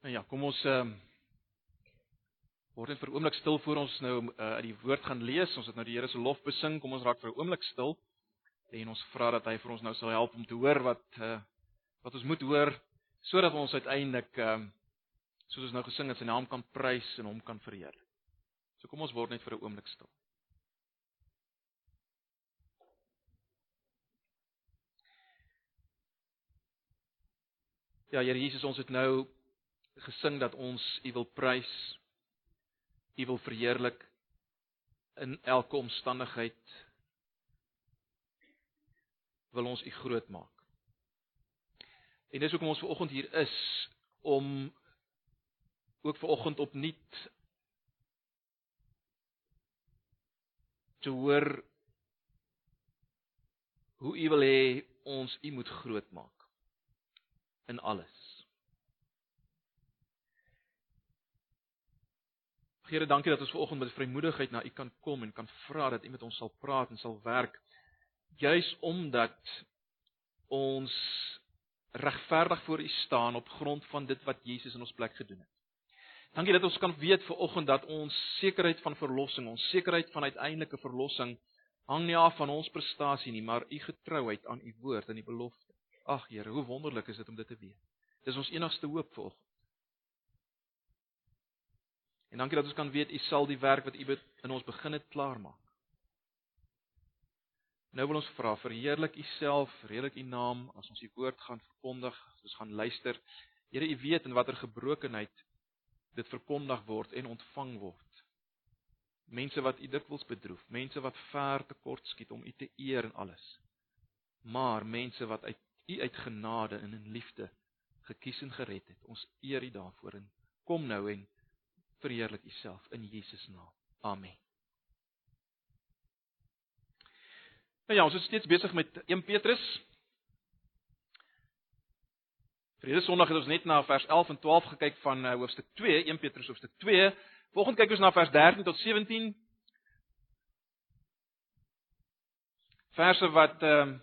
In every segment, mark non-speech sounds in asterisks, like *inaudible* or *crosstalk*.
Nou ja, kom ons ehm um, word net vir 'n oomblik stil voor ons nou uh, uit die woord gaan lees. Ons het nou die Here se lof besing. Kom ons raak vir 'n oomblik stil en ons vra dat hy vir ons nou sal help om te hoor wat uh, wat ons moet hoor sodat ons uiteindelik ehm um, soos ons nou gesing het, sy naam kan prys en hom kan verheerlik. So kom ons word net vir 'n oomblik stil. Ja, Here Jesus, ons het nou gesing dat ons U wil prys. U wil verheerlik in elke omstandigheid. Wil ons U groot maak. En dis hoekom ons ver oggend hier is om ook ver oggend opnuut te hoor hoe U wil hê ons U moet groot maak in alles. Here, dankie dat ons ver oggend met vrymoedigheid na U kan kom en kan vra dat U met ons sal praat en sal werk juis omdat ons regverdig voor U staan op grond van dit wat Jesus in ons plek gedoen het. Dankie dat ons kan weet ver oggend dat ons sekerheid van verlossing, ons sekerheid van uiteindelike verlossing hang nie af van ons prestasie nie, maar U getrouheid aan U woord en U belofte. Ag Here, hoe wonderlik is dit om dit te weet. Dis ons enigste hoop vir oggend. En dankie dat ons kan weet u sal die werk wat u in ons begin het klaarmaak. Nou wil ons vra verheerlik u self, verheerlik u naam as ons u woord gaan verkondig, as ons gaan luister. Here, u weet in watter gebrokenheid dit verkondig word en ontvang word. Mense wat u dikwels bedroef, mense wat ver te kort skiet om u te eer en alles. Maar mense wat uit u uit genade en in liefde gekies en gered het. Ons eer u daarvoor en kom nou en verheerlik U self in Jesus naam. Amen. Nou ja, ons is steeds besig met 1 Petrus. Vrede Sondag het ons net na vers 11 en 12 gekyk van uh, hoofstuk 2, 1 Petrus hoofstuk 2. Volgende kyk ons na vers 13 tot 17. Verse wat ehm uh,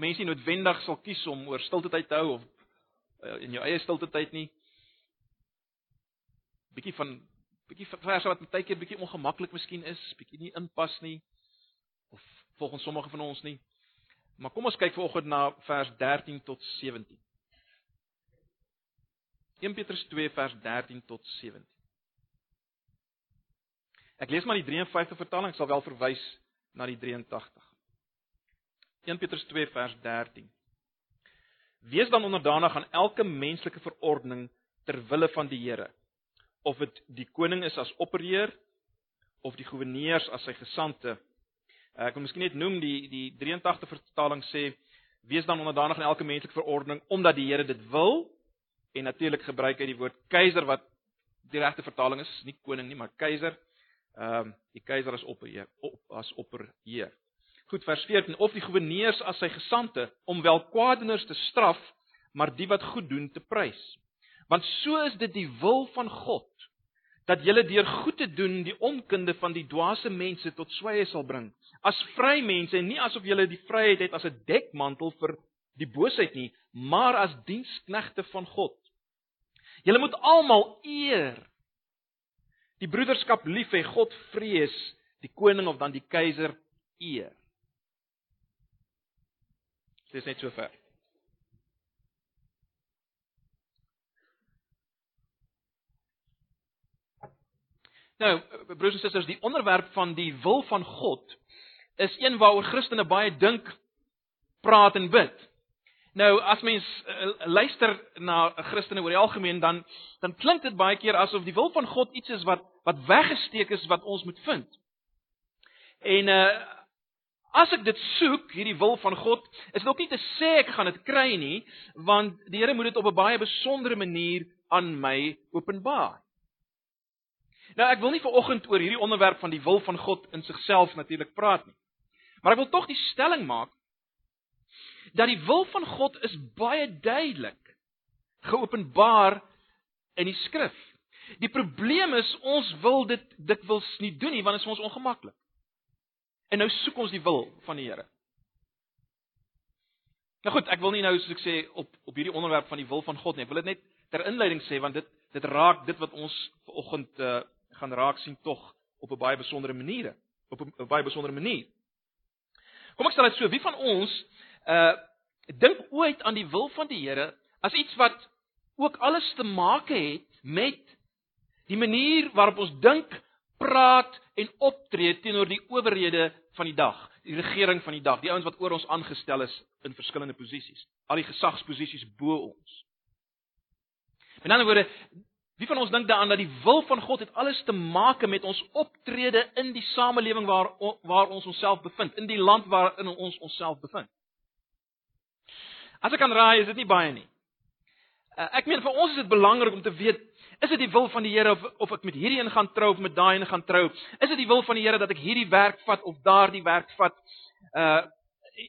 mense noodwendig sal kies om oor stilte tyd te hou of uh, in jou eie stilte tyd nie bietjie van bietjie verse wat baie keer bietjie ongemaklik miskien is, bietjie nie inpas nie of volgens sommige van ons nie. Maar kom ons kyk vanoggend na vers 13 tot 17. 1 Petrus 2 vers 13 tot 17. Ek lees maar die 53 vertaling, ek sal wel verwys na die 83. 1 Petrus 2 vers 13. Wees dan onderdanig aan elke menslike verordening ter wille van die Here of dit die koning is as opperheer of die goewerneurs as sy gesante. Eh, ek wil miskien net noem die die 83 vertaling sê wees dan onderdanig aan elke menslike verordening omdat die Here dit wil en natuurlik gebruik hy die woord keiser wat die regte vertaling is, nie koning nie, maar keiser. Ehm um, die keiser as opperheer op, as opperheer. Goed vers 14 of die goewerneurs as sy gesante om wel kwaadenaars te straf, maar die wat goed doen te prys. Want so is dit die wil van God dat julle deur goed te doen die onkunde van die dwaase mense tot swye sal bring. As vry mense en nie asof julle die vryheid het as 'n dekmantel vir die boosheid nie, maar as diensknegte van God. Julle moet almal eer. Die broederskap lief hê, God vrees, die koning of dan die keiser eer. Dit is net so ver. Nou, broers en susters, die onderwerp van die wil van God is een waaroor Christene baie dink, praat en bid. Nou, as mens uh, luister na Christene oor die algemeen dan dan klink dit baie keer asof die wil van God iets is wat wat weggesteek is wat ons moet vind. En uh as ek dit soek, hierdie wil van God, is dit ook nie te sê ek gaan dit kry nie, want die Here moet dit op 'n baie besondere manier aan my openbaar. Nou ek wil nie ver oggend oor hierdie onderwerp van die wil van God in sigself natuurlik praat nie. Maar ek wil tog die stelling maak dat die wil van God is baie duidelik geopenbaar in die skrif. Die probleem is ons wil dit dikwels nie doen nie want dit is ons ongemaklik. En nou soek ons die wil van die Here. Nou goed, ek wil nie nou soos ek sê op op hierdie onderwerp van die wil van God nie. Ek wil dit net ter inleiding sê want dit dit raak dit wat ons vanoggend uh, gaan raak sien tog op 'n baie besondere manier, op 'n baie besondere manier. Kom ek stel dit so, wie van ons uh dink ooit aan die wil van die Here as iets wat ook alles te maak het met die manier waarop ons dink, praat en optree teenoor die owerhede van die dag, die regering van die dag, die ouens wat oor ons aangestel is in verskillende posisies, al die gesagsposisies bo ons. In ander woorde, wie van ons dink daaraan dat die wil van God het alles te maak met ons optrede in die samelewing waar waar ons onsself bevind, in die land waarin ons onsself bevind? As ek kan raai, is dit nie baie nie. Uh, ek meen vir ons is dit belangrik om te weet Is dit die wil van die Here of of ek met hierdie een gaan trou of met daai een gaan trou? Is dit die wil van die Here dat ek hierdie werk vat of daardie werk vat? Uh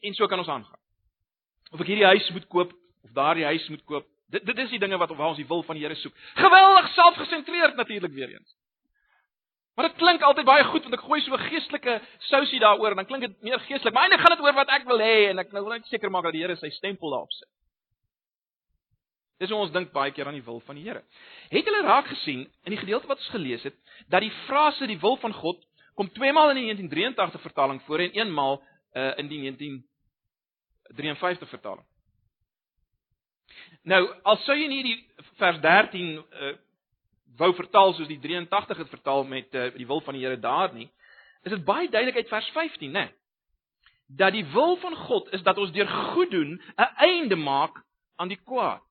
en so kan ons aangaan. Of ek hierdie huis moet koop of daardie huis moet koop. Dit dit is die dinge wat waar ons die wil van die Here soek. Geweldig selfgesentreerd natuurlik weer eens. Maar dit klink altyd baie goed want ek gooi so 'n geestelike sousie daaroor en dan klink dit meer geestelik. Maar eintlik gaan dit oor wat ek wil hê en ek nou wil net seker maak dat die Here sy stempel daarop sit. Dis hoe ons dink baie keer aan die wil van die Here. Het julle raak gesien in die gedeelte wat ons gelees het dat die frase die wil van God kom twee maal in die 1983 vertaling voor en een maal uh, in die 1953 vertaling. Nou, al sou jy nie die vers 13 uh, eh, wou vertaal soos die 83 het vertaal met uh, die wil van die Here daar nie, is dit baie duidelik uit vers 15, né? Dat die wil van God is dat ons deur goed doen 'n einde maak aan die kwaad.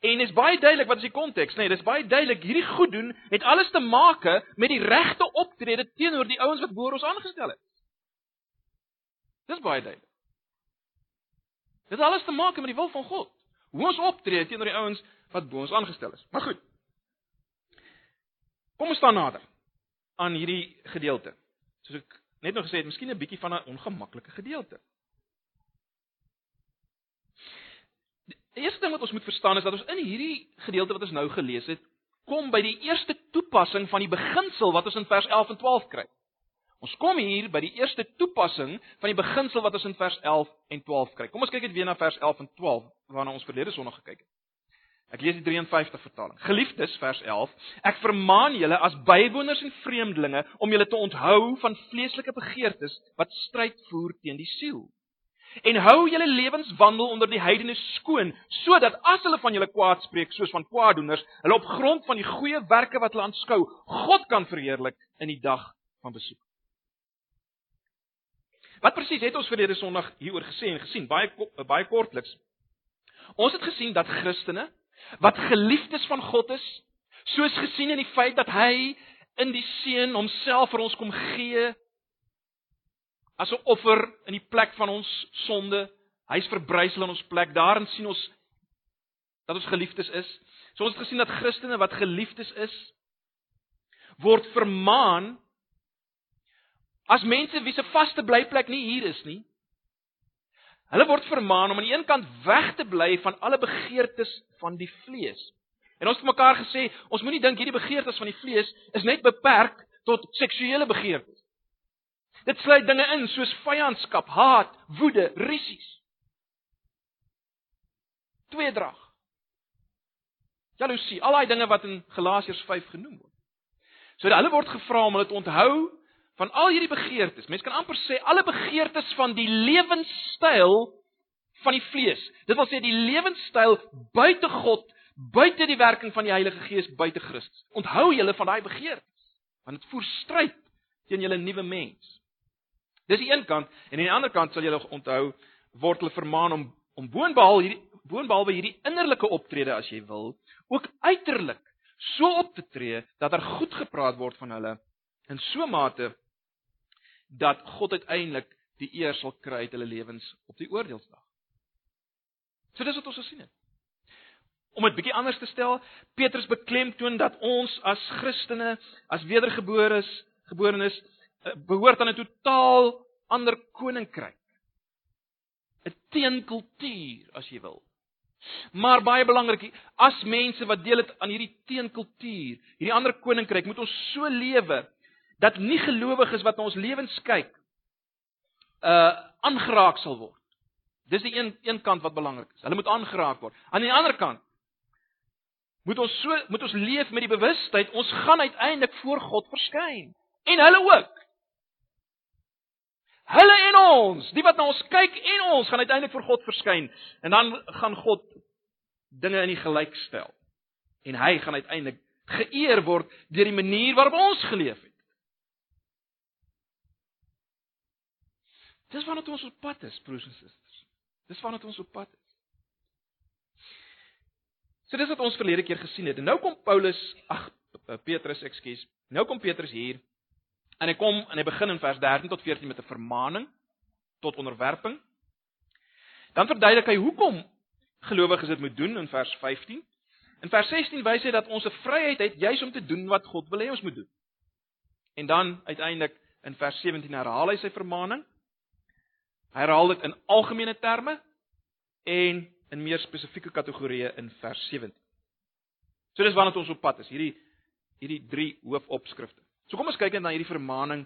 En is baie duidelik wat is die konteks, nee, dit is baie duidelik hierdie goed doen het alles te maak met die regte optrede teenoor die ouens wat bo ons aangestel het. Dis baie duidelik. Dit het alles te maak met die wil van God. Hoe ons optree teenoor die ouens wat bo ons aangestel is. Maar goed. Kom ons staan nader aan hierdie gedeelte. Soos ek net nog gesê het, miskien 'n bietjie van 'n ongemaklike gedeelte. Die eerste ding wat ons moet verstaan is dat ons in hierdie gedeelte wat ons nou gelees het, kom by die eerste toepassing van die beginsel wat ons in vers 11 en 12 kry. Ons kom hier by die eerste toepassing van die beginsel wat ons in vers 11 en 12 kry. Kom ons kyk net weer na vers 11 en 12 waarna ons verlede Sondag gekyk het. Ek lees die 53 vertaling. Geliefdes, vers 11, ek vermaan julle as bywoners en vreemdelinge om julle te onthou van vleeslike begeertes wat stryd voer teen die siel en hou julle lewenswandel onder die heidene skoon, sodat as hulle van julle kwaad spreek soos van kwaaddoeners, hulle op grond van die goeie werke wat hulle aanskou, God kan verheerlik in die dag van besoek. Wat presies het ons verlede Sondag hieroor gesê en gesien, baie baie kortliks. Ons het gesien dat Christene wat geliefdes van God is, soos gesien in die feit dat hy in die seun homself vir ons kom gee as 'n offer in die plek van ons sonde. Hy's verbrysel in ons plek. Daarin sien ons dat ons geliefdes is. So ons het gesien dat Christene wat geliefdes is, word vermaan as mense wie se vaste blyplek nie hier is nie. Hulle word vermaan om aan die een kant weg te bly van alle begeertes van die vlees. En ons het mekaar gesê, ons moenie dink hierdie begeertes van die vlees is net beperk tot seksuele begeertes. Dit sluit dinge in soos vyandskap, haat, woede, rissies. Tweedrag. Jaloesie, al daai dinge wat in Galasiërs 5 genoem word. So hulle word gevra om hulle te onthou van al hierdie begeertes. Mense kan amper sê alle begeertes van die lewenstyl van die vlees. Dit wil sê die lewenstyl buite God, buite die werking van die Heilige Gees, buite Christus. Onthou julle van daai begeertes, want dit voer stryd teen julle nuwe mens. Dis die een kant en aan die ander kant sal jy onthou word hulle vermaan om om boonbehalwe hierdie boonbehalwe hierdie innerlike optrede as jy wil, ook uiterlik so op te tree dat daar er goed gepraat word van hulle in so mate dat God uiteindelik die eer sal kry uit hulle lewens op die oordeelsdag. So dis wat ons gesien het. Om dit bietjie anders te stel, Petrus beklemtoon dat ons as Christene, as wedergeborenes, geborenes Eh, behoort aan 'n totaal ander koninkryk. 'n Teenkultuur, as jy wil. Maar baie belangrik, as mense wat deel het aan hierdie teenkultuur, hierdie ander koninkryk, moet ons so lewe dat nie gelowiges wat na ons lewens kyk, uh aangeraak sal word. Dis die een een kant wat belangrik is. Hulle moet aangeraak word. Aan die ander kant moet ons so moet ons leef met die bewustheid ons gaan uiteindelik voor God verskyn. En hulle ook. Hulle en ons, die wat na ons kyk en ons gaan uiteindelik voor God verskyn en dan gaan God dinge in die gelyk stel. En hy gaan uiteindelik geëer word deur die manier waarop ons geleef het. Dis waarna ons op pad is, broers en susters. Dis waarna ons op pad is. So dis wat ons verlede keer gesien het. En nou kom Paulus, ag Petrus, ekskuus. Nou kom Petrus hier en hy kom en hy begin in vers 13 tot 14 met 'n vermaaning tot onderwerping. Dan verduidelik hy hoekom gelowiges dit moet doen in vers 15. In vers 16 wys hy dat ons 'n vryheid het juis om te doen wat God wil hê ons moet doen. En dan uiteindelik in vers 17 herhaal hy sy vermaaning. Hy herhaal dit in algemene terme en in meer spesifieke kategorieë in vers 17. So dis waarna ons op pad is, hierdie hierdie drie hoofopskrifte. So kom ons kyk net na hierdie vermaaning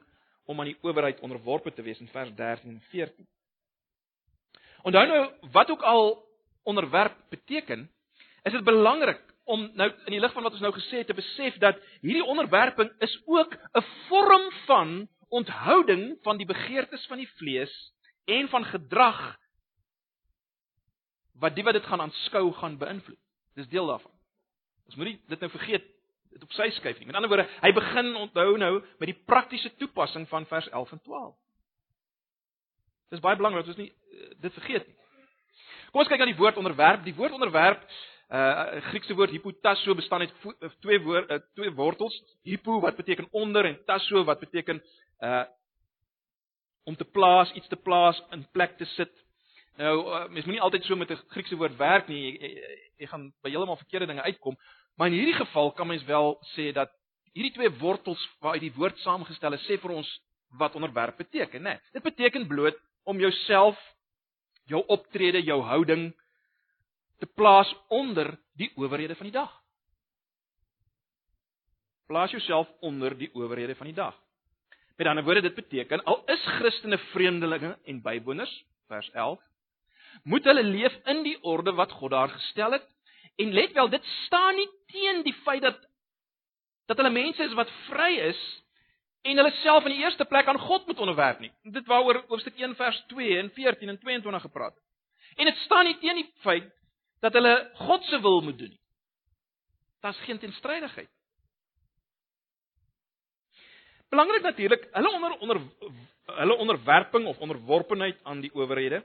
om aan die owerheid onderworpe te wees in vers 13 en 14. Onthou nou wat ook al onderwerp beteken, is dit belangrik om nou in die lig van wat ons nou gesê het te besef dat hierdie onderwerping is ook 'n vorm van onthouding van die begeertes van die vlees en van gedrag wat die wat dit gaan aanskou gaan beïnvloed. Dis deel daarvan. Ons moenie dit nou vergeet dit op sy skuif nie. Met ander woorde, hy begin onthou nou met die praktiese toepassing van vers 11 en 12. Dis baie belangrik ons nie uh, dit vergeet nie. Kom ons kyk na die woord onderwerp. Die woord onderwerp, uh Griekse woord hypotasso bestaan uit twee woord uh, twee wortels. Hypo wat beteken onder en tasso wat beteken uh om te plaas, iets te plaas, in plek te sit. Nou, uh, mens moenie altyd so met 'n Griekse woord werk nie. Jy, jy, jy gaan by heeltemal verkeerde dinge uitkom. Maar in hierdie geval kan mens wel sê dat hierdie twee wortels waaruit die woord saamgestel is, sê vir ons wat onderwerp beteken, né? Dit beteken bloot om jouself, jou optrede, jou houding te plaas onder die owerhede van die dag. Plaas jouself onder die owerhede van die dag. Met ander woorde, dit beteken al is Christene vreemdelinge en bywoners, vers 11, moet hulle leef in die orde wat God daar gestel het. En let wel, dit staan nie teen die feit dat dat hulle mense is wat vry is en hulle self in die eerste plek aan God moet onderwerp nie. Dit waaroor hoofstuk 1 vers 2 en 14 en 22 gepraat het. En dit staan nie teen die feit dat hulle God se wil moet doen nie. Daar's geen teenstrydigheid. Belangrik natuurlik, hulle onder onder hulle onderwerping of onderworpenheid aan die owerhede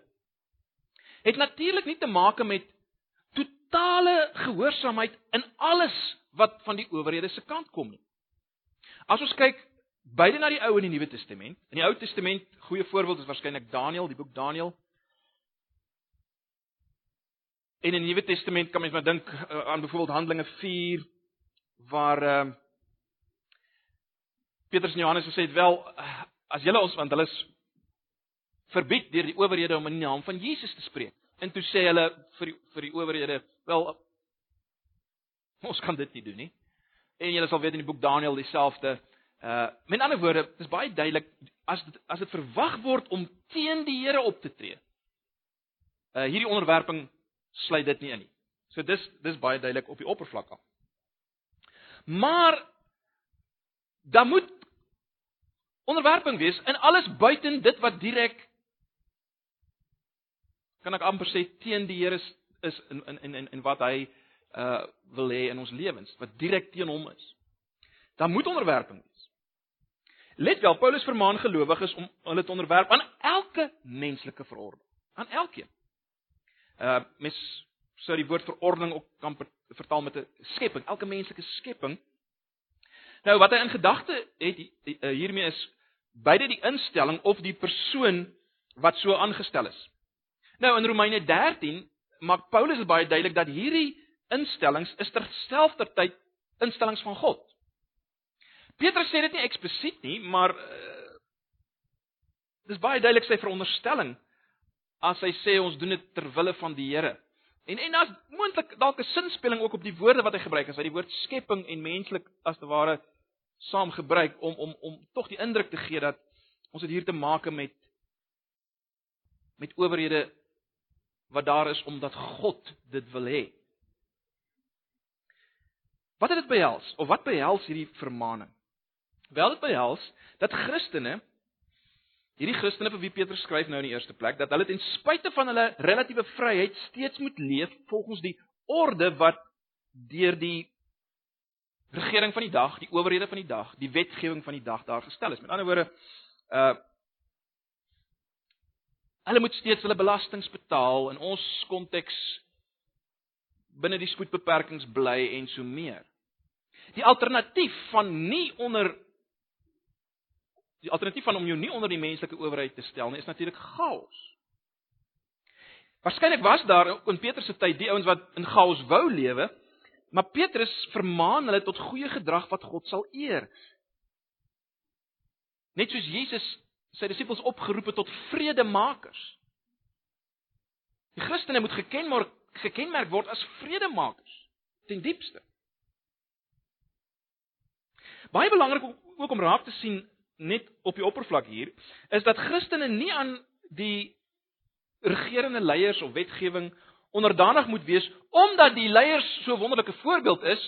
het natuurlik nie te maak met totale gehoorsaamheid in alles wat van die owerhede se kant kom nie. As ons kyk beide na die Ou en die Nuwe Testament, in die Ou Testament, goeie voorbeeld is waarskynlik Daniël, die boek Daniël. En in die Nuwe Testament kan mens maar dink uh, aan byvoorbeeld Handelinge 4 waar uh, Petrus en Johannes gesê het wel as julle ons want hulle is verbied deur die owerhede om in die naam van Jesus te spreek. En toe sê hulle vir die, vir die owerhede, wel *laughs* ons kan dit nie doen nie. En julle sal weet in die boek Daniël dieselfde. Uh met ander woorde, dis baie duidelik as dit as dit verwag word om teen die Here op te tree. Uh hierdie onderwerping sluit dit nie in nie. So dis dis baie duidelik op die oppervlak af. Maar dan moet onderwerping wees in alles buiten dit wat direk kan ek amper sê teen die Here is in in in in wat hy uh wil hê in ons lewens wat direk teen hom is. Dan moet onderwerping wees. Let wel, Paulus vermaan gelowiges om hulle te onderwerp aan elke menslike verordening, aan elkeen. Uh mes sou die woord verordening ook kan vertaal met 'n skepping, elke menslike skepping Nou wat hy in gedagte het eh, hiermee is beide die instelling of die persoon wat so aangestel is. Nou in Romeine 13 maak Paulus dit baie duidelik dat hierdie instellings is terselfdertyd instellings van God. Petrus sê dit nie eksplisiet nie, maar uh, dis baie duidelik sy veronderstelling as hy sê ons doen dit ter wille van die Here. En en as moontlik dalk 'n sinspeling ook op die woorde wat hy gebruik as hy die woord skepping en menslik as te ware saam gebruik om om om tog die indruk te gee dat ons het hier te maak met met owerhede wat daar is omdat God dit wil hê. Wat het dit behels? Of wat behels hierdie vermaaning? Wel dit behels dat Christene hierdie Christene vir wie Petrus skryf nou in die eerste plek dat hulle ten spyte van hulle relatiewe vryheid steeds moet leef volgens die orde wat deur die regering van die dag, die owerhede van die dag, die wetgewing van die dag daar gestel is. Met ander woorde, uh hulle moet steeds hulle belastings betaal in ons konteks binne die spoedbeperkings bly en so meer. Die alternatief van nie onder die alternatief van om jou nie onder die menslike owerheid te stel nie is natuurlik chaos. Waarskynlik was daar in Petrus se tyd die ouens wat in chaos wou lewe, maar Petrus vermaan hulle tot goeie gedrag wat God sal eer. Net soos Jesus sy disippels opgeroep het tot vredemakers. Die Christene moet gekenmerk gekenmerk word as vredemakers ten diepste. Baie belangrik ook om raak te sien net op die oppervlak hier is dat Christene nie aan die regerende leiers of wetgewing onderdanig moet wees omdat die leiers so wonderlike voorbeeld is.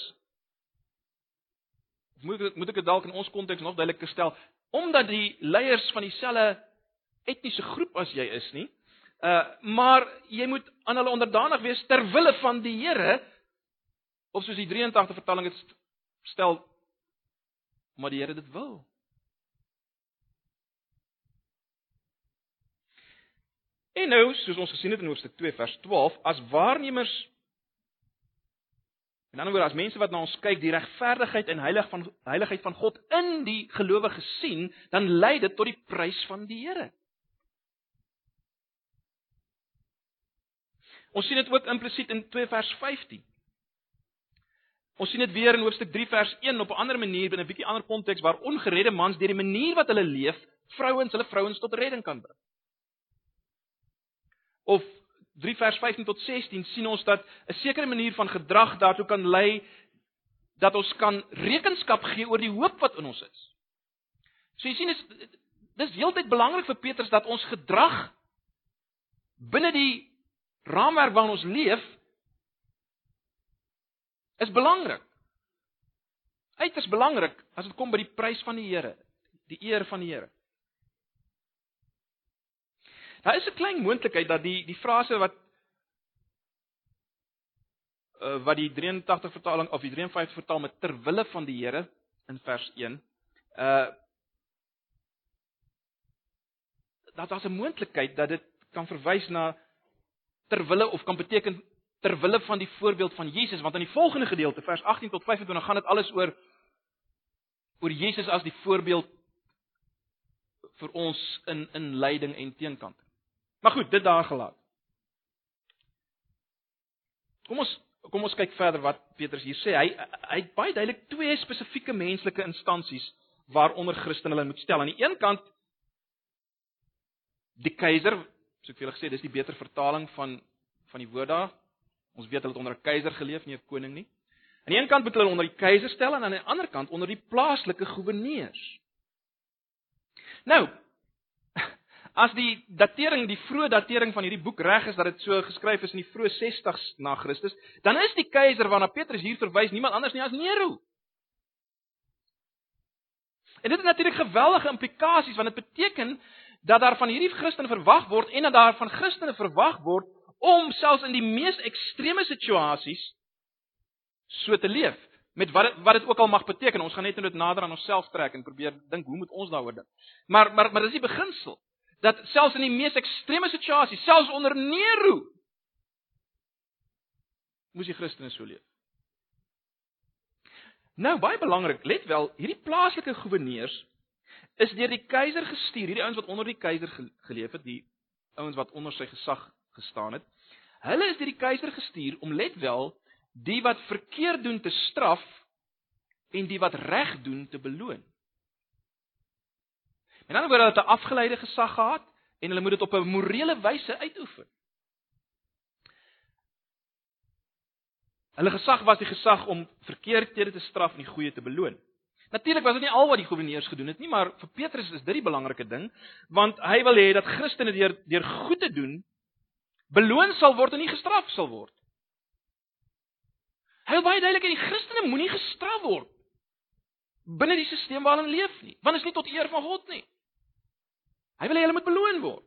Moet ek moet ek dit dalk in ons konteks nog duideliker stel omdat die leiers van dieselfde etniese groep as jy is nie. Uh maar jy moet aan hulle onderdanig wees ter wille van die Here of soos die 83 vertaling dit stel omdat die Here dit wil. En nou, soos ons gesien het in hoofstuk 2 vers 12, as waarnemers en dan word as mense wat na ons kyk, die regverdigheid en heilig van heiligheid van God in die gelowige sien, dan lei dit tot die prys van die Here. Ons sien dit ook implisiet in 2 vers 15. Ons sien dit weer in hoofstuk 3 vers 1 op 'n ander manier binne 'n bietjie ander konteks waar ongeredde mans deur die manier wat hulle leef, vrouens hulle vrouens tot redding kan bring. Of 3 vers 15 tot 16 sien ons dat 'n sekere manier van gedrag daartoe kan lei dat ons kan rekenskap gee oor die hoop wat in ons is. So jy sien is dis heeltyd belangrik vir Petrus dat ons gedrag binne die raamwerk waarin ons leef is belangrik. Uiters belangrik as dit kom by die prys van die Here, die eer van die Here. Daar is 'n klein moontlikheid dat die die frase wat uh, wat die 83 vertaling of die 53 vertaal met ter wille van die Here in vers 1 uh dat daar 'n moontlikheid dat dit kan verwys na ter wille of kan beteken ter wille van die voorbeeld van Jesus want in die volgende gedeelte vers 18 tot 25 gaan dit alles oor oor Jesus as die voorbeeld vir ons in in lyding en teenkant. Maar goed, dit daar gelaat. Kom ons kom ons kyk verder wat Petrus hier sê. Hy hy het baie duidelik twee spesifieke menslike instansies waaronder Christene hulle moet stel. Aan die een kant die keiser, soos ek vir julle gesê, dis die beter vertaling van van die woord daar, Ons weet hulle het onder 'n keiser geleef, nie 'n koning nie. Aan die een kant moet hulle onder die keiser stel en aan die ander kant onder die plaaslike goewerneurs. Nou, as die datering, die vroeë datering van hierdie boek reg is dat dit so geskryf is in die vroeë 60s na Christus, dan is die keiser waarna Petrus hier verwys niemand anders nie as Nero. En dit het natuurlik geweldige implikasies want dit beteken dat daar van hierdie Christene verwag word en dat daar van Christene verwag word om selfs in die mees ekstreme situasies so te leef met wat het, wat dit ook al mag beteken. Ons gaan net net nader aan onsself trek en probeer dink hoe moet ons daaroor dink. Maar maar maar dis die beginsel dat selfs in die mees ekstreme situasies, selfs onder Nero moes die Christene so leef. Nou baie belangrik, let wel, hierdie plaaslike goewerneurs is deur die keiser gestuur, hierdie ouens wat onder die keiser geleef het, die ouens wat onder sy gesag gestaan het. Hulle is deur die keiser gestuur om let wel die wat verkeerd doen te straf en die wat reg doen te beloon. En dan word hulle 'n afgeleide gesag gehad en hulle moet dit op 'n morele wyse uitoefen. Hulle gesag was die gesag om verkeerdhede te straf en die goeie te beloon. Natuurlik was dit nie al wat die goewerneurs gedoen het nie, maar vir Petrus is dit die belangrike ding, want hy wil hê dat Christene deur deur goed te doen beloon sal word en nie gestraf sal word. Hy wil baie duidelik hê die Christene moenie gestraf word binne die stelsel waarin hulle leef nie, want dit is nie tot eer van God nie. Hy wil hê hulle moet beloon word.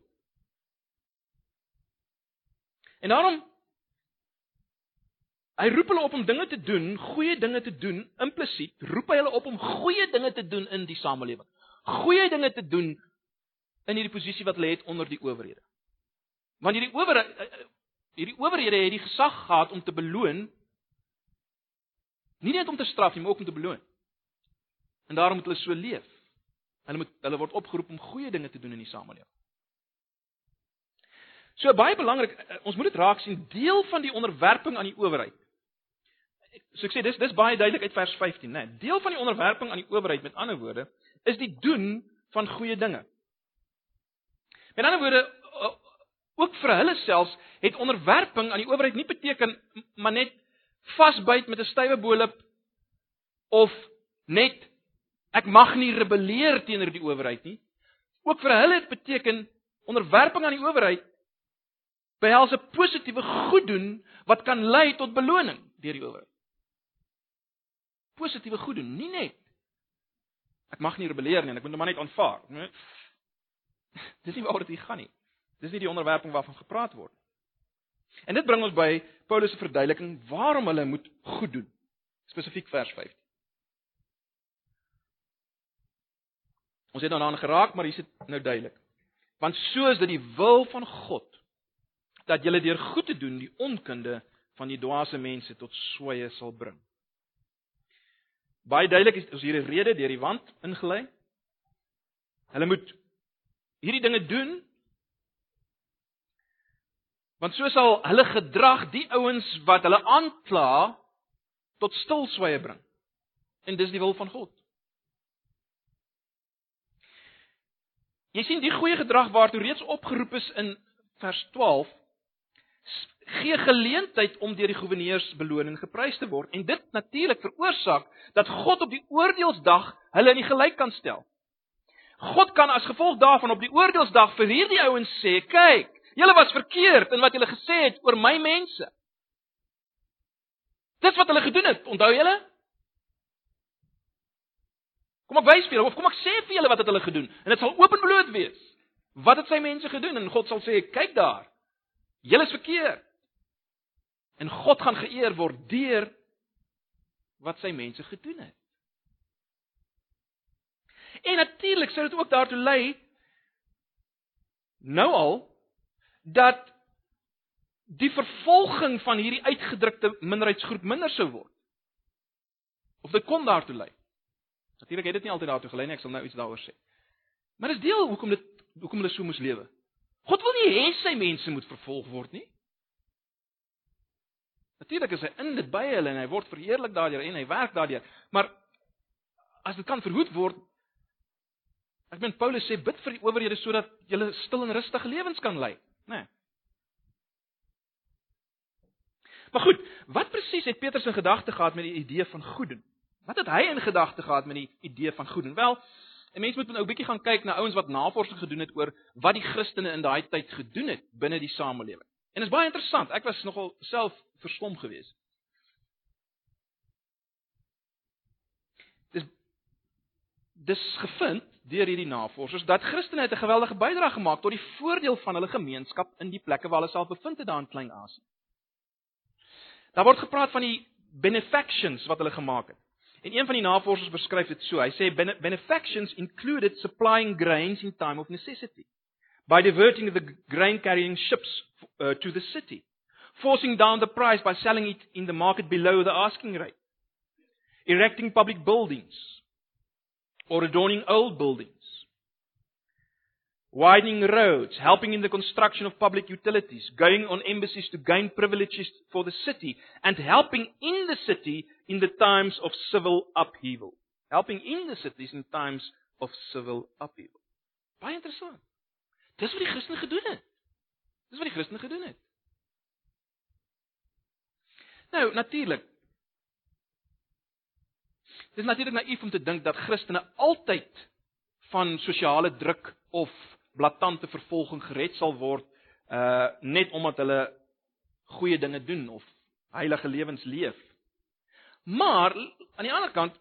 En daarom hy roep hulle op om dinge te doen, goeie dinge te doen, implisiet roep hy hulle op om goeie dinge te doen in die samelewing. Goeie dinge te doen in hierdie posisie wat hulle het onder die owerhede. Want hierdie ower hierdie owerhede het die gesag gehad om te beloon nie net om te straf nie, maar ook om te beloon. En daarom moet hulle so leef. Hulle moet hulle word opgeroep om goeie dinge te doen in die samelewing. So baie belangrik, eh, ons moet dit raak sien, deel van die onderwerping aan die owerheid. So ek sê dis dis baie duidelik uit vers 15, né? Nee, deel van die onderwerping aan die owerheid met ander woorde is die doen van goeie dinge. Met ander woorde ook vir hulle selfs het onderwerping aan die owerheid nie beteken maar net vasbyt met 'n stywe bolop of net ek mag nie rebelleer teenoor die owerheid nie. Ook vir hulle het beteken onderwerping aan die owerheid behels 'n positiewe goed doen wat kan lei tot beloning deur die owerheid. Positiewe goed doen, nie net ek mag nie rebelleer nie en ek moet hom maar net aanvaar. Nee. *laughs* Dis nie waaroor dit hier gaan nie. Dis nie die onderwerping waarvan gepraat word. En dit bring ons by Paulus se verduideliking waarom hulle moet goed doen. Spesifiek vers 5. Ons het nou daaraan geraak, maar hier is dit nou duidelik. Want so is dit die wil van God dat julle deur goed te doen die onkunde van die dwaase mense tot sweye sal bring. Baie duidelik is ons hier 'n rede deur die wand ingelei. Hulle moet hierdie dinge doen want so sal hulle gedrag die ouens wat hulle aankla tot stilswye bring. En dis die wil van God. Jy sien die goeie gedrag waartoe reeds opgeroep is in vers 12 gee geleentheid om deur die goewerneurs beloning geprys te word en dit natuurlik veroorsaak dat God op die oordeelsdag hulle in die gelyk kan stel. God kan as gevolg daarvan op die oordeelsdag vir hierdie ouens sê, kyk, julle was verkeerd in wat julle gesê het oor my mense. Dis wat hulle gedoen het, onthou julle? Kom ek wys vir julle of kom ek sê vir julle wat het hulle gedoen en dit sal openbloot wees. Wat het sy mense gedoen en God sal sê, kyk daar. Julle is verkeerd. En God gaan geëer word deur wat sy mense gedoen het. En natuurlik sou dit ook daartoe lei nou al dat die vervolging van hierdie uitgedrukte minderheidsgroep minder sou word. Of dit kon daartoe lei. Natuurlik het dit nie altyd daartoe gelei nie, ek sal nou iets daaroor sê. Maar dis deel hoekom dit hoekom hulle so moes lewe. God wil nie hê sy mense moet vervolg word nie. Natuurlik is hy in dit by hulle en hy word verheerlik daardeur en hy werk daardeur. Maar as dit kan verhoed word Ek meen Paulus sê bid vir die owerhede sodat julle stil en rustige lewens kan lei, né? Nee. Maar goed, wat presies het Petrus in gedagte gehad met die idee van goed doen? Wat het hy in gedagte gehad met die idee van goed doen? Wel, 'n mens moet nou 'n bietjie gaan kyk na ouens wat navorsing gedoen het oor wat die Christene in daai tyd gedoen het binne die samelewing. En dit is baie interessant. Ek was nogal self verstom geweest. Dis dis gevind deur hierdie navorsers dat Christene het 'n geweldige bydrae gemaak tot die voordeel van hulle gemeenskap in die plekke waar hulle self bevind het daar in Klein-Asië. Daar word gepraat van die benefactions wat hulle gemaak het. En een van die navorsers beskryf dit so. Hy sê benefactions included supplying grains in time of necessity by diverting the grain carrying ships uh, to the city, forcing down the price by selling it in the market below the asking rate, erecting public buildings or adorning old buildings, widening roads, helping in the construction of public utilities, going on embassies to gain privileges for the city, and helping in the city in the times of civil upheaval. Helping in the cities in times of civil upheaval. Baie interessant. Dis wat die Christene gedoen het. Dis wat die Christene gedoen het. Nou, natuurlik. Dis natuurlik naïef om te dink dat Christene altyd van sosiale druk of blaatante vervolging gered sal word uh net omdat hulle goeie dinge doen of heilige lewens leef. Maar aan die ander kant,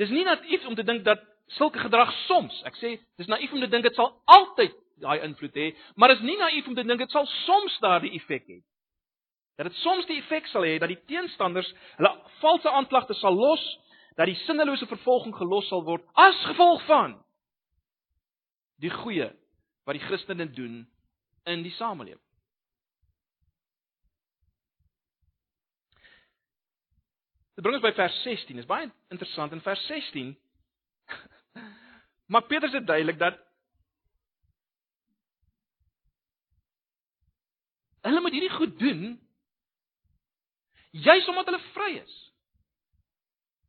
dis nie naïef om te dink dat sulke gedrag soms, ek sê, dis naïef om te dink dit sal altyd daai invloed hê, maar is nie naïef om te dink dit sal soms daardie effek hê. Dat dit soms die effek sal hê dat die teenstanders hulle valse aanklagte sal los, dat die sinnelose vervolging gelos sal word as gevolg van die goeie wat die Christene doen in die samelewing. Dit bring ons by vers 16. Dit is baie interessant in vers 16. *laughs* Maak Petrus dit duidelik dat hulle moet hierdie goed doen juis omdat hulle vry is.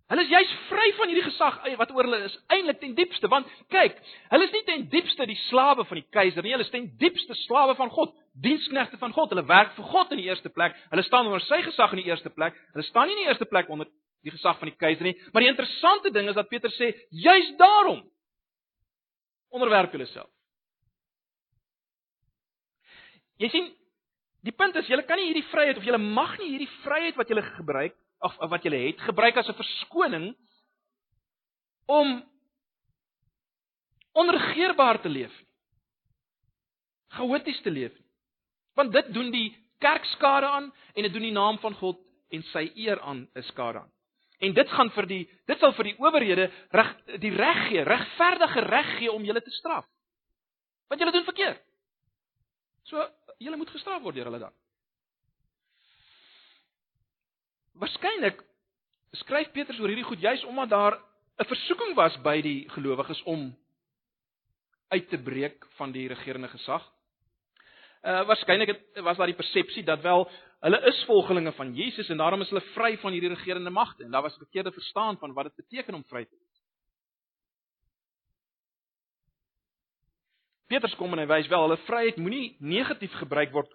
Hulle is juis vry van hierdie gesag wat oor hulle is, eintlik ten diepste, want kyk, hulle is nie ten diepste die slawe van die keiser nie, hulle is ten diepste slawe van God, diensknegte van God. Hulle werk vir God in die eerste plek. Hulle staan onder sy gesag in die eerste plek. Hulle staan nie in die eerste plek onder die gesag van die keiser nie, maar die interessante ding is dat Petrus sê, juis daarom onderwerp julle self. Jy sien, die punt is, julle kan nie hierdie vryheid of julle mag nie hierdie vryheid wat julle gebruik of wat jy het gebruik as 'n verskoning om onregeerbaar te leef. Chaoties te leef. Want dit doen die kerk skade aan en dit doen die naam van God en sy eer aan 'n skade aan. En dit gaan vir die dit sal vir die owerhede reg die reg gee, regverdige reg gee om julle te straf. Want julle doen verkeerd. So julle moet gestraf word deur hulle dan. Waarskynlik skryf Petrus oor hierdie goed juis omdat daar 'n versoeking was by die gelowiges om uit te breek van die regerende gesag. Uh waarskynlik was daar die persepsie dat wel hulle is volgelinge van Jesus en daarom is hulle vry van hierdie regerende magte en daar was 'n verkeerde verstaan van wat dit beteken om vry te wees. Petrus kom en hy wys wel hulle vryheid moenie negatief gebruik word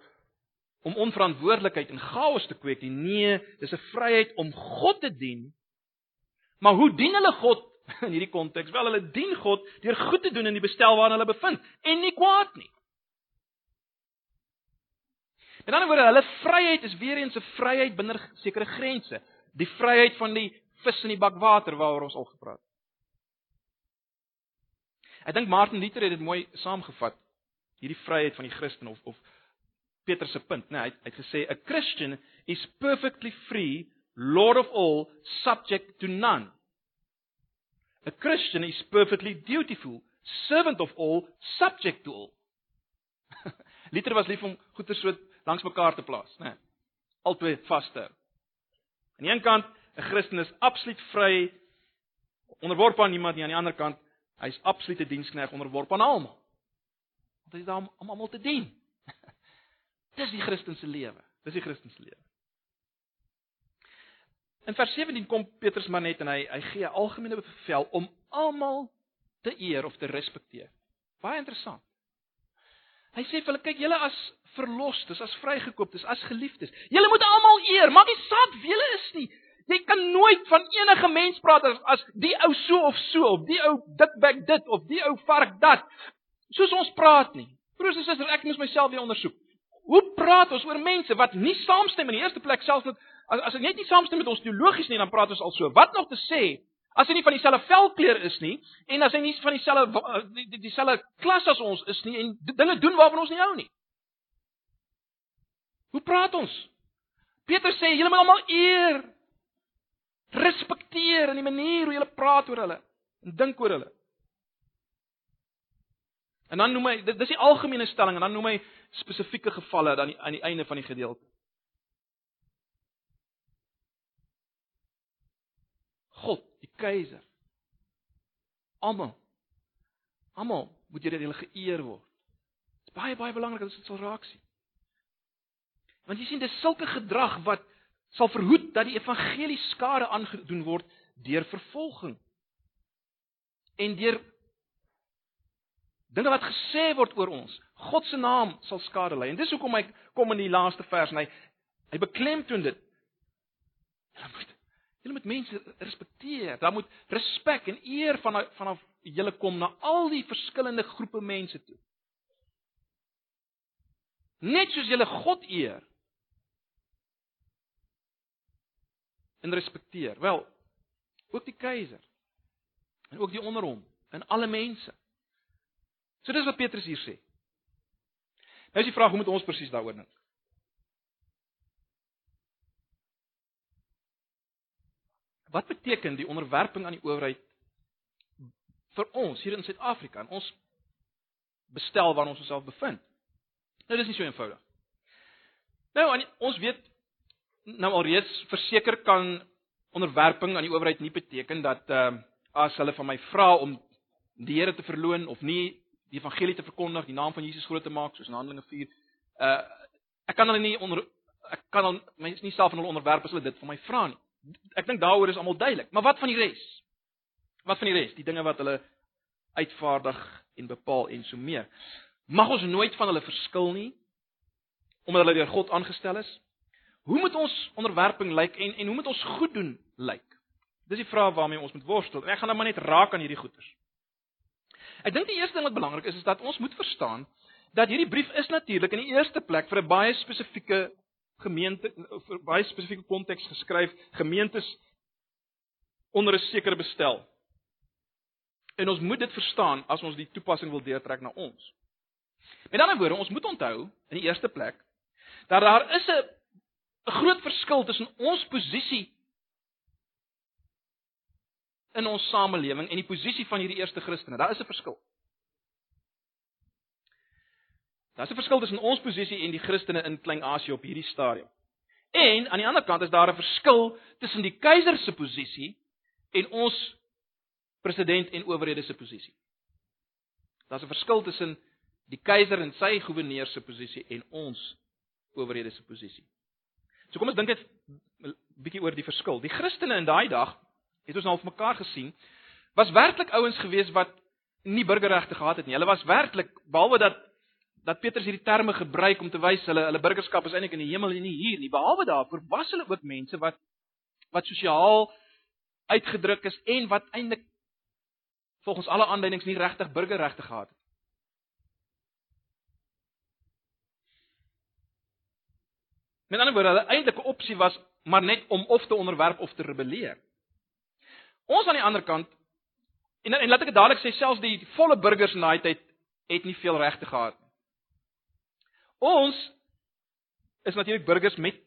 om onverantwoordelikheid en chaos te kweek nie. Nee, dis 'n vryheid om God te dien. Maar hoe dien hulle God *laughs* in hierdie konteks? Wel, hulle dien God deur goed te doen in die bestel waarin hulle bevind en nie kwaad nie. Met ander woorde, hulle vryheid is weer eens 'n vryheid binne sekere grense. Die vryheid van die vis in die bak water waaroor ons al gepraat het. Ek dink Martin Luther het dit mooi saamgevat. Hierdie vryheid van die Christen of of Petrus se punt, né? Nee, hy, hy het gesê a Christian is perfectly free, lord of all, subject to none. A Christian is perfectly dutiful, servant of all, subject to all. *laughs* Liter was lief om goeie so langs mekaar te plaas, né? Nee, Albei vaste. Aan die een kant, 'n Christen is absoluut vry, onderworpe aan niemand nie, aan die ander kant, hy's absolute dienskneg onderworpe aan almal. Want hy is daar om almal te dien. Dis die Christelike lewe. Dis die Christelike lewe. In vers 17 kom Petrus maar net en hy hy gee 'n algemene bevel om almal te eer of te respekteer. Baie interessant. Hy sê vir hulle kyk julle as verlostes, as vrygekooptes, as geliefdes. Julle moet almal eer, maak nie saak wie julle is nie. Jy kan nooit van enige mens praat as, as die ou so of so of die ou dikbek dit of die ou vark dat. Soos ons praat nie. Broers en susters, ek moet myself weer ondersoek. Hoe praat ons oor mense wat nie saamstem in die eerste plek selfs met as as dit net nie saamstem met ons teologies nie, dan praat ons al so. Wat nog te sê as hy nie van dieselfde velkleur is nie en as hy nie van dieselfde dieselfde klas as ons is nie en dinge doen waarvan ons nie hou nie. Hoe praat ons? Petrus sê julle moet almal eer respekteer in die manier hoe julle praat oor hulle en dink oor hulle. En dan noem hy dis die algemene stelling en dan noem hy spesifieke gevalle dan aan die einde van die gedeelte. God, die keiser. Almal. Almal moet deur hulle geëer word. Dit is baie baie belangrik dat ons dit sal raak sien. Want jy sien dis sulke gedrag wat sal verhoed dat die evangelie skade aangedoen word deur vervolging en deur dinge wat gesê word oor ons. God se naam sal skade ly. En dis hoekom hy kom in die laaste vers en hy hy beklemtoon dit. Julle moet julle moet mense respekteer. Daar moet respek en eer van vanaf julle kom na al die verskillende groepe mense toe. Net soos julle God eer en respekteer. Wel, ook die keiser en ook die onder hom en alle mense. So dis wat Petrus hier sê. Nou is die vraag hoe moet ons presies daaroor dink? Wat beteken die onderwerping aan die owerheid vir ons hier in Suid-Afrika en ons bestel waar ons onsself bevind? Nou dis nie so eenvoudig. Nou ons weet nou alreeds verseker kan onderwerping aan die owerheid nie beteken dat ehm uh, as hulle van my vra om die Here te verloon of nie die evangelie te verkondig, die naam van Jesus groot te maak soos in Handelinge 4. Uh ek kan hulle nie onder ek kan hulle my nie self van hulle onderwerp as hulle dit van my vra nie. Ek dink daaroor is almal duidelik. Maar wat van die res? Wat van die res? Die dinge wat hulle uitvaardig en bepaal en so meer. Mag ons nooit van hulle verskil nie omdat hulle deur God aangestel is. Hoe moet ons onderwerping lyk en en hoe moet ons goed doen lyk? Dis die vraag waarmee ons moet worstel. Ek gaan nou maar net raak aan hierdie goeters. Ek dink die eerste ding wat belangrik is is dat ons moet verstaan dat hierdie brief is natuurlik in die eerste plek vir 'n baie spesifieke gemeente vir baie spesifieke konteks geskryf, gemeentes onder 'n sekere bestel. En ons moet dit verstaan as ons die toepassing wil deurtrek na ons. Met ander woorde, ons moet onthou in die eerste plek dat daar is 'n 'n groot verskil tussen ons posisie in ons samelewing en die posisie van hierdie eerste Christene. Daar is 'n verskil. Daar's 'n verskil tussen ons posisie en die Christene in Klein-Asië op hierdie stadium. En aan die ander kant is daar 'n verskil tussen die keiser se posisie en ons president en owerhede se posisie. Daar's 'n verskil tussen die keiser en sy goewerneur se posisie en ons owerhede se posisie. So kom ons dink net 'n bietjie oor die verskil. Die Christene in daai dag, het ons nou al mekaar gesien, was werklik ouens gewees wat nie burgerregte gehad het nie. Hulle was werklik behalwe dat dat Petrus hierdie terme gebruik om te wys hulle hulle burgerskap is eintlik in die hemel en nie hier nie. Behalwe daarvoor was hulle ook mense wat wat sosiaal uitgedruk is en wat eintlik volgens alle aanduidings nie regtig burgerregte gehad het. Met ander woorde, hulle eintlike opsie was maar net om of te onderwerp of te rebelleer. Ons aan die ander kant en en laat ek dit dadelik sê, selfs die volle burgers in daai tyd het nie veel regte gehad nie. Ons is natuurlik burgers met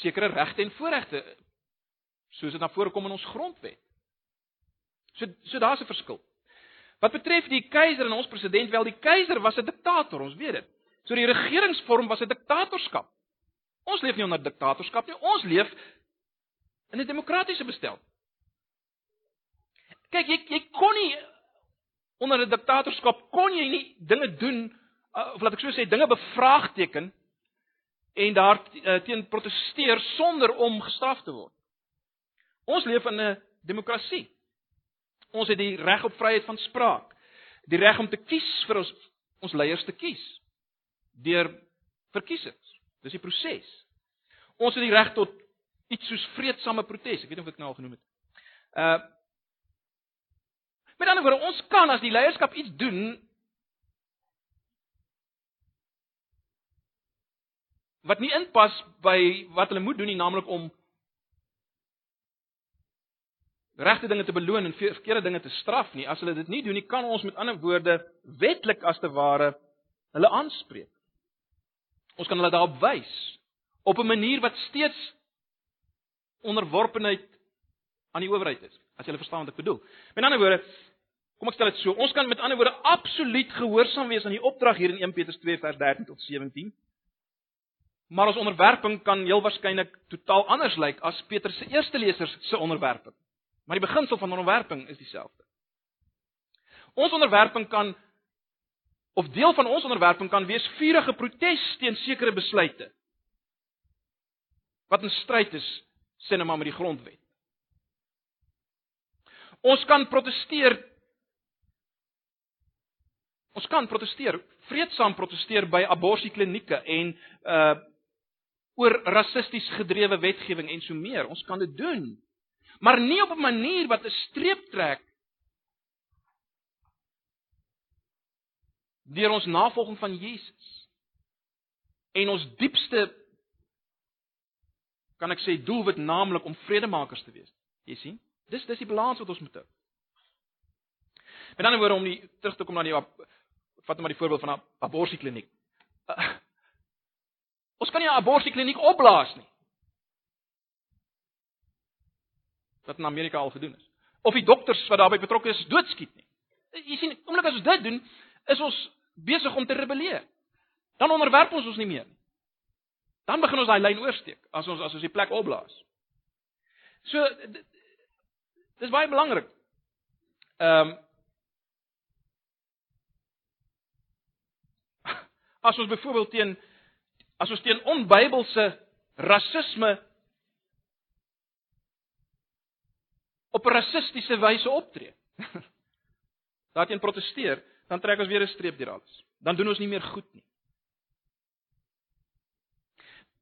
sekere regte en voorregte soos dit na vore kom in ons grondwet. So so daar's 'n verskil. Wat betref die keiser en ons president, wel die keiser was 'n diktator, ons weet dit. So die regeringsvorm was 'n diktatorskap. Ons leef nie onder diktatorskap nie. Ons leef in 'n demokratiese bestel. Kyk, jy jy kon nie onder 'n diktatorskap kon jy nie dinge doen uh, of laat ek so sê dinge bevraagteken en daar uh, teen proteseer sonder om gestraf te word. Ons leef in 'n demokrasie. Ons het die reg op vryheid van spraak. Die reg om te kies vir ons ons leiers te kies deur verkiesings. Dis die proses. Ons het die reg tot iets soos vredesame protes. Ek weet nie of ek nou al genoem het. Uh Met ander woorde, ons kan as die leierskap iets doen wat nie inpas by wat hulle moet doen nie, naamlik om regte dinge te beloon en verkeerde dinge te straf nie. As hulle dit nie doen nie, kan ons met ander woorde wetlik as te ware hulle aanspreek. Ons kan hulle daarop wys op 'n manier wat steeds onderworpenheid aan die owerheid is. As jy verstaan wat ek bedoel. Met ander woorde, kom ek stel dit so, ons kan met ander woorde absoluut gehoorsaam wees aan die opdrag hier in 1 Petrus 2 vers 13 tot 17. Maar ons onderwerping kan heel waarskynlik totaal anders lyk as Petrus se eerste lesers se onderwerping. Maar die beginsel van onderwerping is dieselfde. Ons onderwerping kan of deel van ons onderwerping kan wees vurige protes teen sekere besluite wat in stryd is net maar met die grondwet. Ons kan proteseer Ons kan proteseer, vreedsaam proteseer by abortusklinieke en uh oor rassisties gedrewe wetgewing en so meer. Ons kan dit doen. Maar nie op 'n manier wat 'n streep trek deur ons navolging van Jesus. en ons diepste kan ek sê doelwit naamlik om vredemakers te wees. Jy sien? Dis dis die balans wat ons moet hou. Met ander woorde om die terug te kom na die vat maar die voorbeeld van 'n abortuskliniek. Uh, *laughs* ons kan nie 'n abortuskliniek opblaas nie. Wat in Amerika al gedoen is. Of die dokters wat daarbey betrokke is doodskiet nie. Jy sien, oomblik as ons dit doen, is ons besig om te rebelleer. Dan onderwerp ons ons nie meer nie. Dan begin ons daai lyn oorsteek as ons as ons die plek opblaas. So dis baie belangrik. Ehm um, as ons byvoorbeeld teen as ons teen onbybelse rasisme op 'n rassistiese wyse optree. *laughs* Daarteen proteseer, dan trek ons weer 'n streep deur alles. Dan doen ons nie meer goed nie.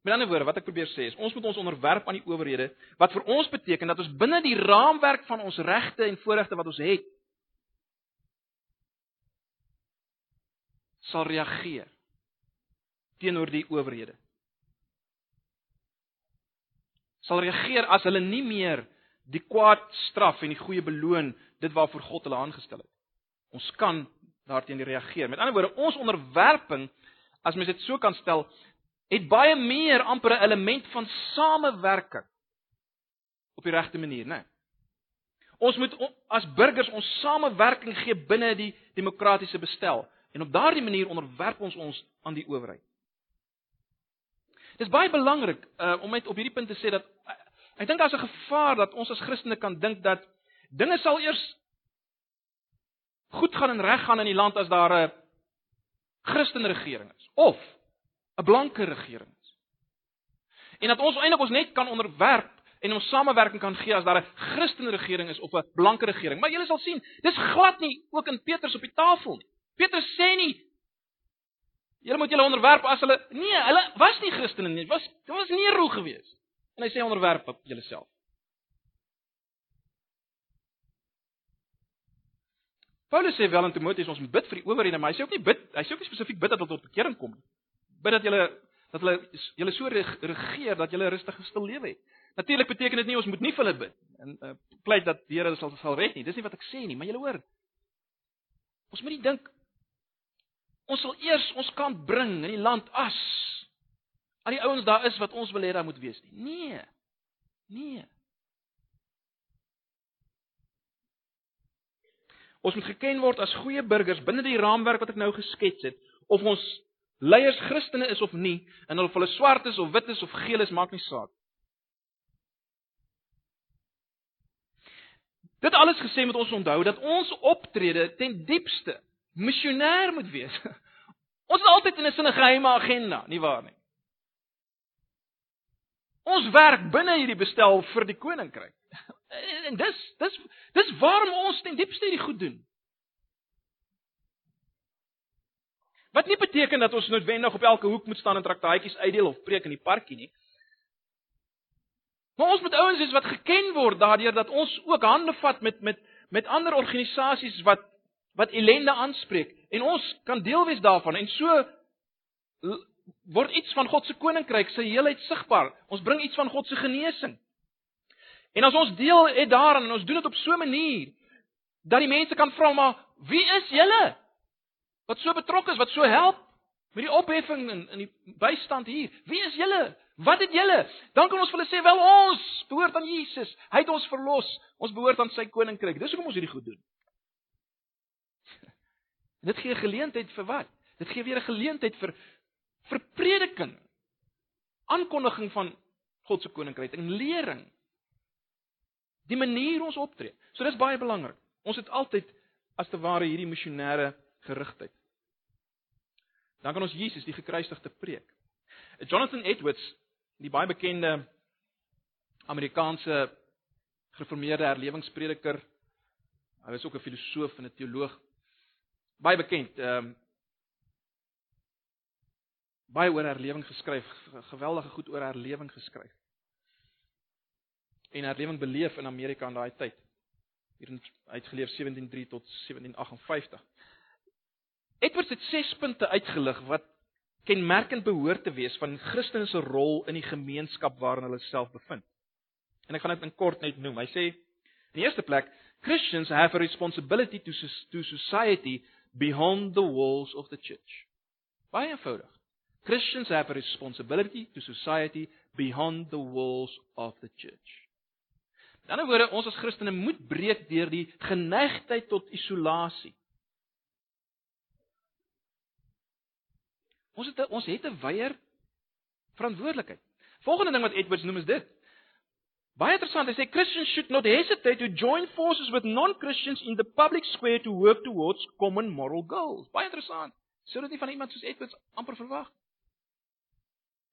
Met ander woorde, wat ek probeer sê is, ons moet ons onderwerp aan die owerhede, wat vir ons beteken dat ons binne die raamwerk van ons regte en voorregte wat ons het, sal reageer teenoor die owerhede. Sal reageer as hulle nie meer die kwaad straf en die goeie beloon dit waarvoor God hulle aangestel het. Ons kan daarteenoor reageer. Met ander woorde, ons onderwerping, as mens dit so kan stel, het baie meer amper 'n element van samewerking op die regte manier, né? Nee. Ons moet as burgers ons samewerking gee binne die demokratiese bestel en op daardie manier onderwerp ons ons aan die owerheid. Dis baie belangrik uh, om net op hierdie punt te sê dat uh, ek dink daar's 'n gevaar dat ons as Christene kan dink dat dinge sal eers goed gaan en reg gaan in die land as daar 'n Christenregering is of 'n blanke regering is. En dat ons eintlik ons net kan onderwerp en ons samewerking kan gee as daar 'n Christenregering is of 'n blanke regering. Maar julle sal sien, dis glad nie ook in Petrus op die tafel nie. Petrus sê nie Julle moet julle onderwerp as hulle nee, hulle was nie Christene nie. Was dit was nie roeg geweest. En hy sê onderwerp op julleself. Paulus sê wel aan Timoteus ons moet bid vir die owerhede, maar hy sê ook nie bid, hy sê ook nie spesifiek bid dat hulle tot bekering kom nie. Bid dat julle dat hulle julle so regeer dat julle 'n rustige stil lewe het. Natuurlik beteken dit nie ons moet nie vir hulle bid en uh, pleit dat die Here sal sal red nie. Dis nie wat ek sê nie, maar julle hoor. Ons moet nie dink Ons sal eers ons kant bring in die land as al die ouens daar is wat ons wil hê daar moet wees nie. Nee. Nee. Ons moet geken word as goeie burgers binne die raamwerk wat ek nou geskets het. Of ons leiers Christene is of nie, en of hulle swart is of wit is of geel is, maak nie saak. Dit alles gesê met ons onthou dat ons optrede ten diepste missionêr moet wees. *laughs* Ons is altyd in 'n sinne geheime agenda, nie waar nie? Ons werk binne hierdie bestel vir die koninkryk. *laughs* En dis dis dis waarom ons ten diepste hierdie goed doen. Wat nie beteken dat ons noodwendig op elke hoek moet staan en traktaatjies uitdeel of preek in die parkie nie. Maar ons moet ouens wees wat geken word daardeur dat ons ook hande vat met met met ander organisasies wat wat ellende aanspreek en ons kan deel wees daarvan en so word iets van God se koninkryk se heelheid sigbaar. Ons bring iets van God se genesing. En as ons deel het daaraan en ons doen dit op so 'n manier dat die mense kan vra maar wie is julle? Wat so betrokke is, wat so help met die opheffing en in die bystand hier. Wie is julle? Wat het julle? Dan kan ons vir hulle sê wel ons behoort aan Jesus. Hy het ons verlos. Ons behoort aan sy koninkryk. Dis hoekom ons hierdie goed doen. *laughs* En dit gee 'n geleentheid vir wat? Dit gee weer 'n geleentheid vir vir prediking. Aankondiging van God se koninkryk en lering. Die manier ons optree. So dis baie belangrik. Ons het altyd as te ware hierdie missionêre gerigtheid. Dan kan ons Jesus die gekruisigde preek. Jonathan Edwards, die baie bekende Amerikaanse gereformeerde herlewingsprediker, hy was ook 'n filosoof en 'n teoloog baie bekend. Ehm um, baie oor herlewing geskryf, geweldige goed oor herlewing geskryf. En herlewing beleef in Amerika in daai tyd. Hier uitgeleef 173 tot 1758. Edwards het 6 punte uitgelig wat kenmerkend behoort te wees van Christene se rol in die gemeenskap waarin hulle self bevind. En ek gaan dit in kort net noem. Hy sê in die eerste plek, Christians have a responsibility to to society beyond the walls of the church. Baie eenvoudig. Christians have a responsibility to society beyond the walls of the church. In ander woorde, ons as Christene moet breek deur die geneigtheid tot isolasie. Ons het ons het 'n weier verantwoordelikheid. Volgende ding wat Edwards noem is dit. Baie interessant, hy sê Christians should not hesitate to join forces with non-Christians in the public square to work towards common moral goals. Baie interessant. Sou dit nie van iemand soos Edwards amper verwag?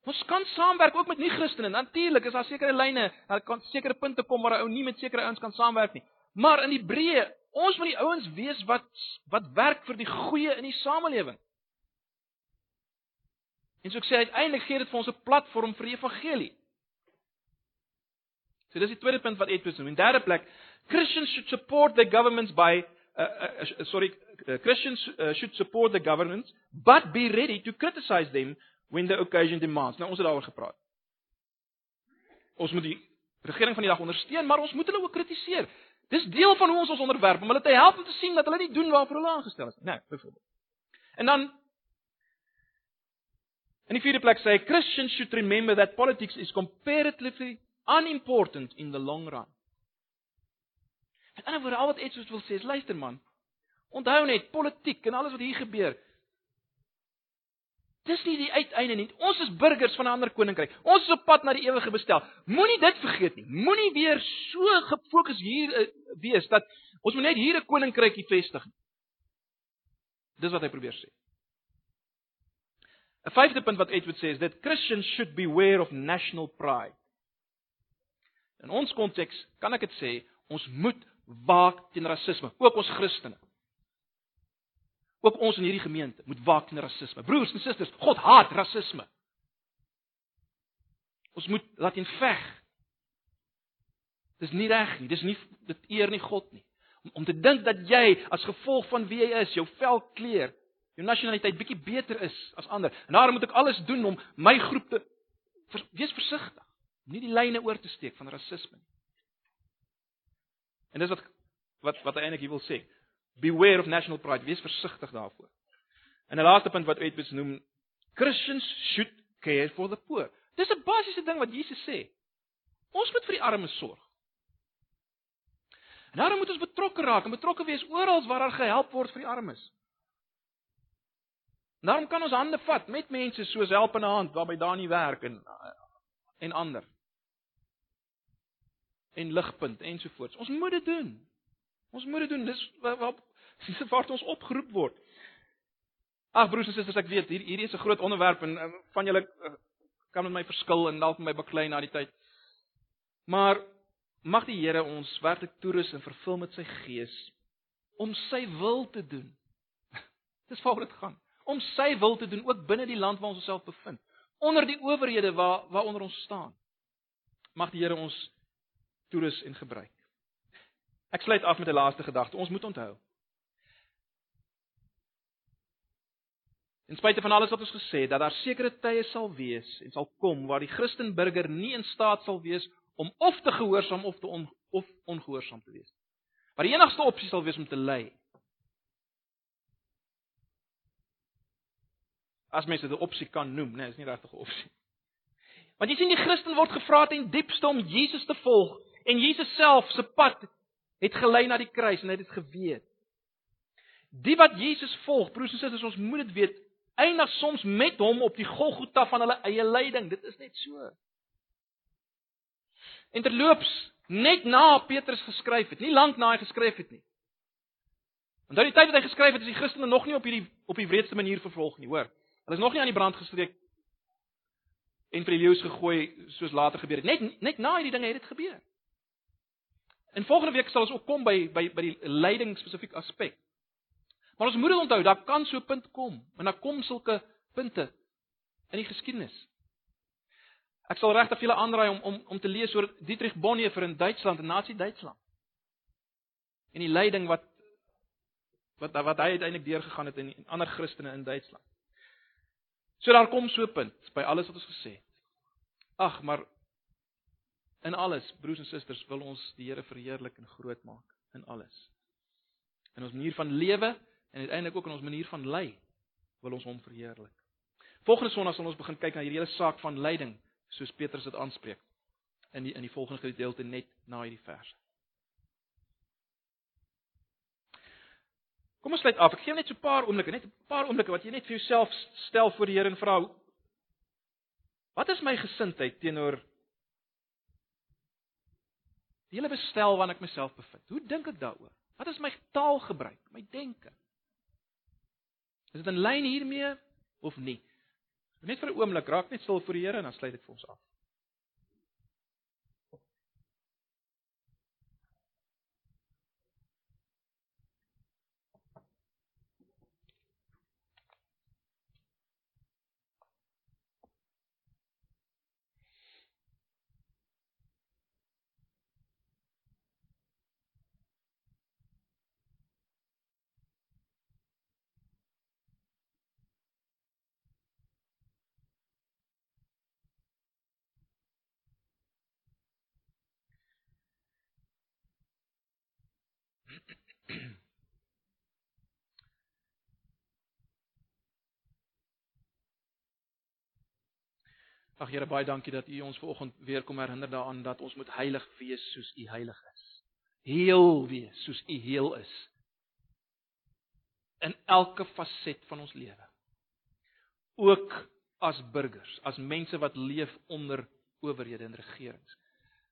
Ons kan saamwerk ook met nie-Christene. Natuurlik is daar sekere lyne, daar kan sekere punte kom waar 'n ou nie met sekere ouens kan saamwerk nie. Maar in die breë, ons moet die ouens wees wat wat werk vir die goeie in die samelewing. En so ek sê uiteindelik gee dit vir ons 'n platform vir die evangelie. So dis die tweede punt wat Edwards noem. In derde plek, Christians should support their governments by uh, uh, sorry, uh, Christians uh, should support the governments but be ready to criticize them when the occasion demands. Nou ons het daaroor gepraat. Ons moet die regering van die dag ondersteun, maar ons moet hulle ook kritiseer. Dis deel van hoe ons ons onderwerp om hulle te help om te sien dat hulle nie doen waarvoor hulle aangestel is nie. Nou, byvoorbeeld. En dan In die vierde plek sê hy Christians should remember that politics is comparatively unimportant in the long run. En dan word al wat Edwards wil sê is luister man. Onthou net politiek en alles wat hier gebeur. Dis nie die uiteinde nie. Ons is burgers van 'n ander koninkryk. Ons is op pad na die ewige bestel. Moenie dit vergeet nie. Moenie weer so gefokus hier uh, wees dat ons moet net hier 'n koninkrykie vestig. Dis wat hy probeer sê. 'n Vyfde punt wat Edward sê is dat Christians should beware of national pride. In ons konteks kan ek dit sê, ons moet waak teen rasisme, ook ons Christene. Ook ons in hierdie gemeente moet waak teen rasisme. Broers en susters, God haat rasisme. Ons moet laat in veg. Dis nie reg nie, dis nie dit eer nie God nie. Om, om te dink dat jy as gevolg van wie jy is, jou velkleur, jou nasionaliteit bietjie beter is as ander. En daarom moet ek alles doen om my groep te vers, wees versigtig, nie die lyne oor te steek van rasisme nie. En dis wat wat wat hy eintlik wil sê. Beware of national pride, wees versigtig daarvoor. En 'n laaste punt wat Edwards noem, Christians should care for the poor. Dis 'n basiese ding wat Jesus sê. Ons moet vir die armes sorg. En daarom moet ons betrokke raak en betrokke wees oral waar daar gehelp word vir die armes. Daarom kan ons hande vat met mense soos helpende hand waarby daar nie werk en en ander. En ligpunt ensovoorts. Ons moet dit doen. Ons moet dit doen. Dis wat dis wat ons opgeroep word. Ag broers en susters, ek weet hier hierdie is 'n groot onderwerp en van julle eh, kan met my verskil en dalk my baklei na die tyd. Maar mag die Here ons werklik toerus en vervul met sy gees om sy wil te doen. *laughs* Dis waaroor dit gaan om sy wil te doen ook binne die land waar ons osself bevind. Onder die owerhede waar waaronder ons staan. Mag die Here ons toerus en gebruik. Ek sluit af met 'n laaste gedagte. Ons moet onthou. En spite van alles wat ons gesê het dat daar sekere tye sal wees en sal kom waar die Christen burger nie in staat sal wees om of te gehoorsaam of te on, of ongehoorsaam te wees. Maar die enigste opsie sal wees om te ly. As mens dit 'n opsie kan noem, nee, is nie regtig 'n opsie. Want jy sien die Christen word gevra ten diepste om Jesus te volg en Jesus self se pad het gelei na die kruis en hy het dit geweet. Die wat Jesus volg, broers en susters, ons moet dit weet, eindig soms met hom op die Golgotha van hulle eie lyding. Dit is net so. En terloops, net na Petrus geskryf het, nie lank na hy geskryf het nie. Onthou die tyd wat hy geskryf het, is die Christene nog nie op hierdie op die wreedste manier vervolg nie, hoor. Hulle is nog nie aan die brand gestreek en vir die leeu's gegooi soos later gebeur het. Net net na hierdie dinge het dit gebeur. En volgende week sal ons ook kom by by by die lyding spesifiek aspek. Maar ons moet dit onthou, daar kan so 'n punt kom, en daar kom sulke punte in die geskiedenis. Ek sal regtig julle aanraai om om om te lees oor Dietrich Bonhoeffer in Duitsland, in Nazi Duitsland. En die lyding wat wat wat hy uiteindelik deurgegaan het in ander Christene in Duitsland. So daar kom so 'n punt by alles wat ons gesê het. Ag, maar in alles, broers en susters, wil ons die Here verheerlik en groot maak in alles. In ons manier van lewe en uiteindelik ook in ons manier van lei wil ons hom verheerlik. Volgende Sondag sal ons begin kyk na hierdie hele saak van lyding, soos Petrus dit aanspreek in die in die volgende gedeelte net na hierdie verse. Kom ons sluit af. Ek gee net so 'n paar oomblikke, net 'n paar oomblikke wat jy net vir jouself stel voor die Here en vra Wat is my gesindheid teenoor die hele bestel waarin ek myself bevind? Hoe dink ek daaroor? Wat is my taalgebruik, my denke? Is dit in lyn hiermee of nie? Net vir 'n oomblik raak net stil voor die Here en dan sluit ek vir ons af. Ag Here, baie dankie dat U ons vanoggend weer kom herinner daaraan dat ons moet heilig wees soos U heilig is. Heel wees soos U heel is. In elke faset van ons lewe. Ook as burgers, as mense wat leef onder owerhede en regerings,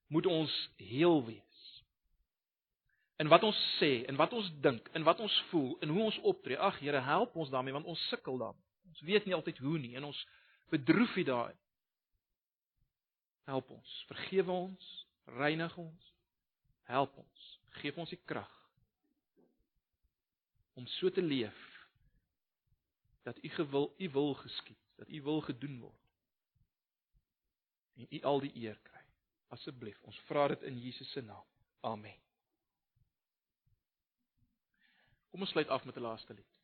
moet ons heel wees. In wat ons sê, in wat ons dink, in wat ons voel, in hoe ons optree. Ag Here, help ons daarmee want ons sukkel daarmee. Ons weet nie altyd hoe nie en ons bedroef U daarin. Help ons, vergewe ons, reinig ons. Help ons, gee ons die krag om so te leef dat u gewil, u wil geskied, dat u wil gedoen word. En u al die eer kry. Asseblief, ons vra dit in Jesus se naam. Amen. Kom ons sluit af met 'n laaste lied.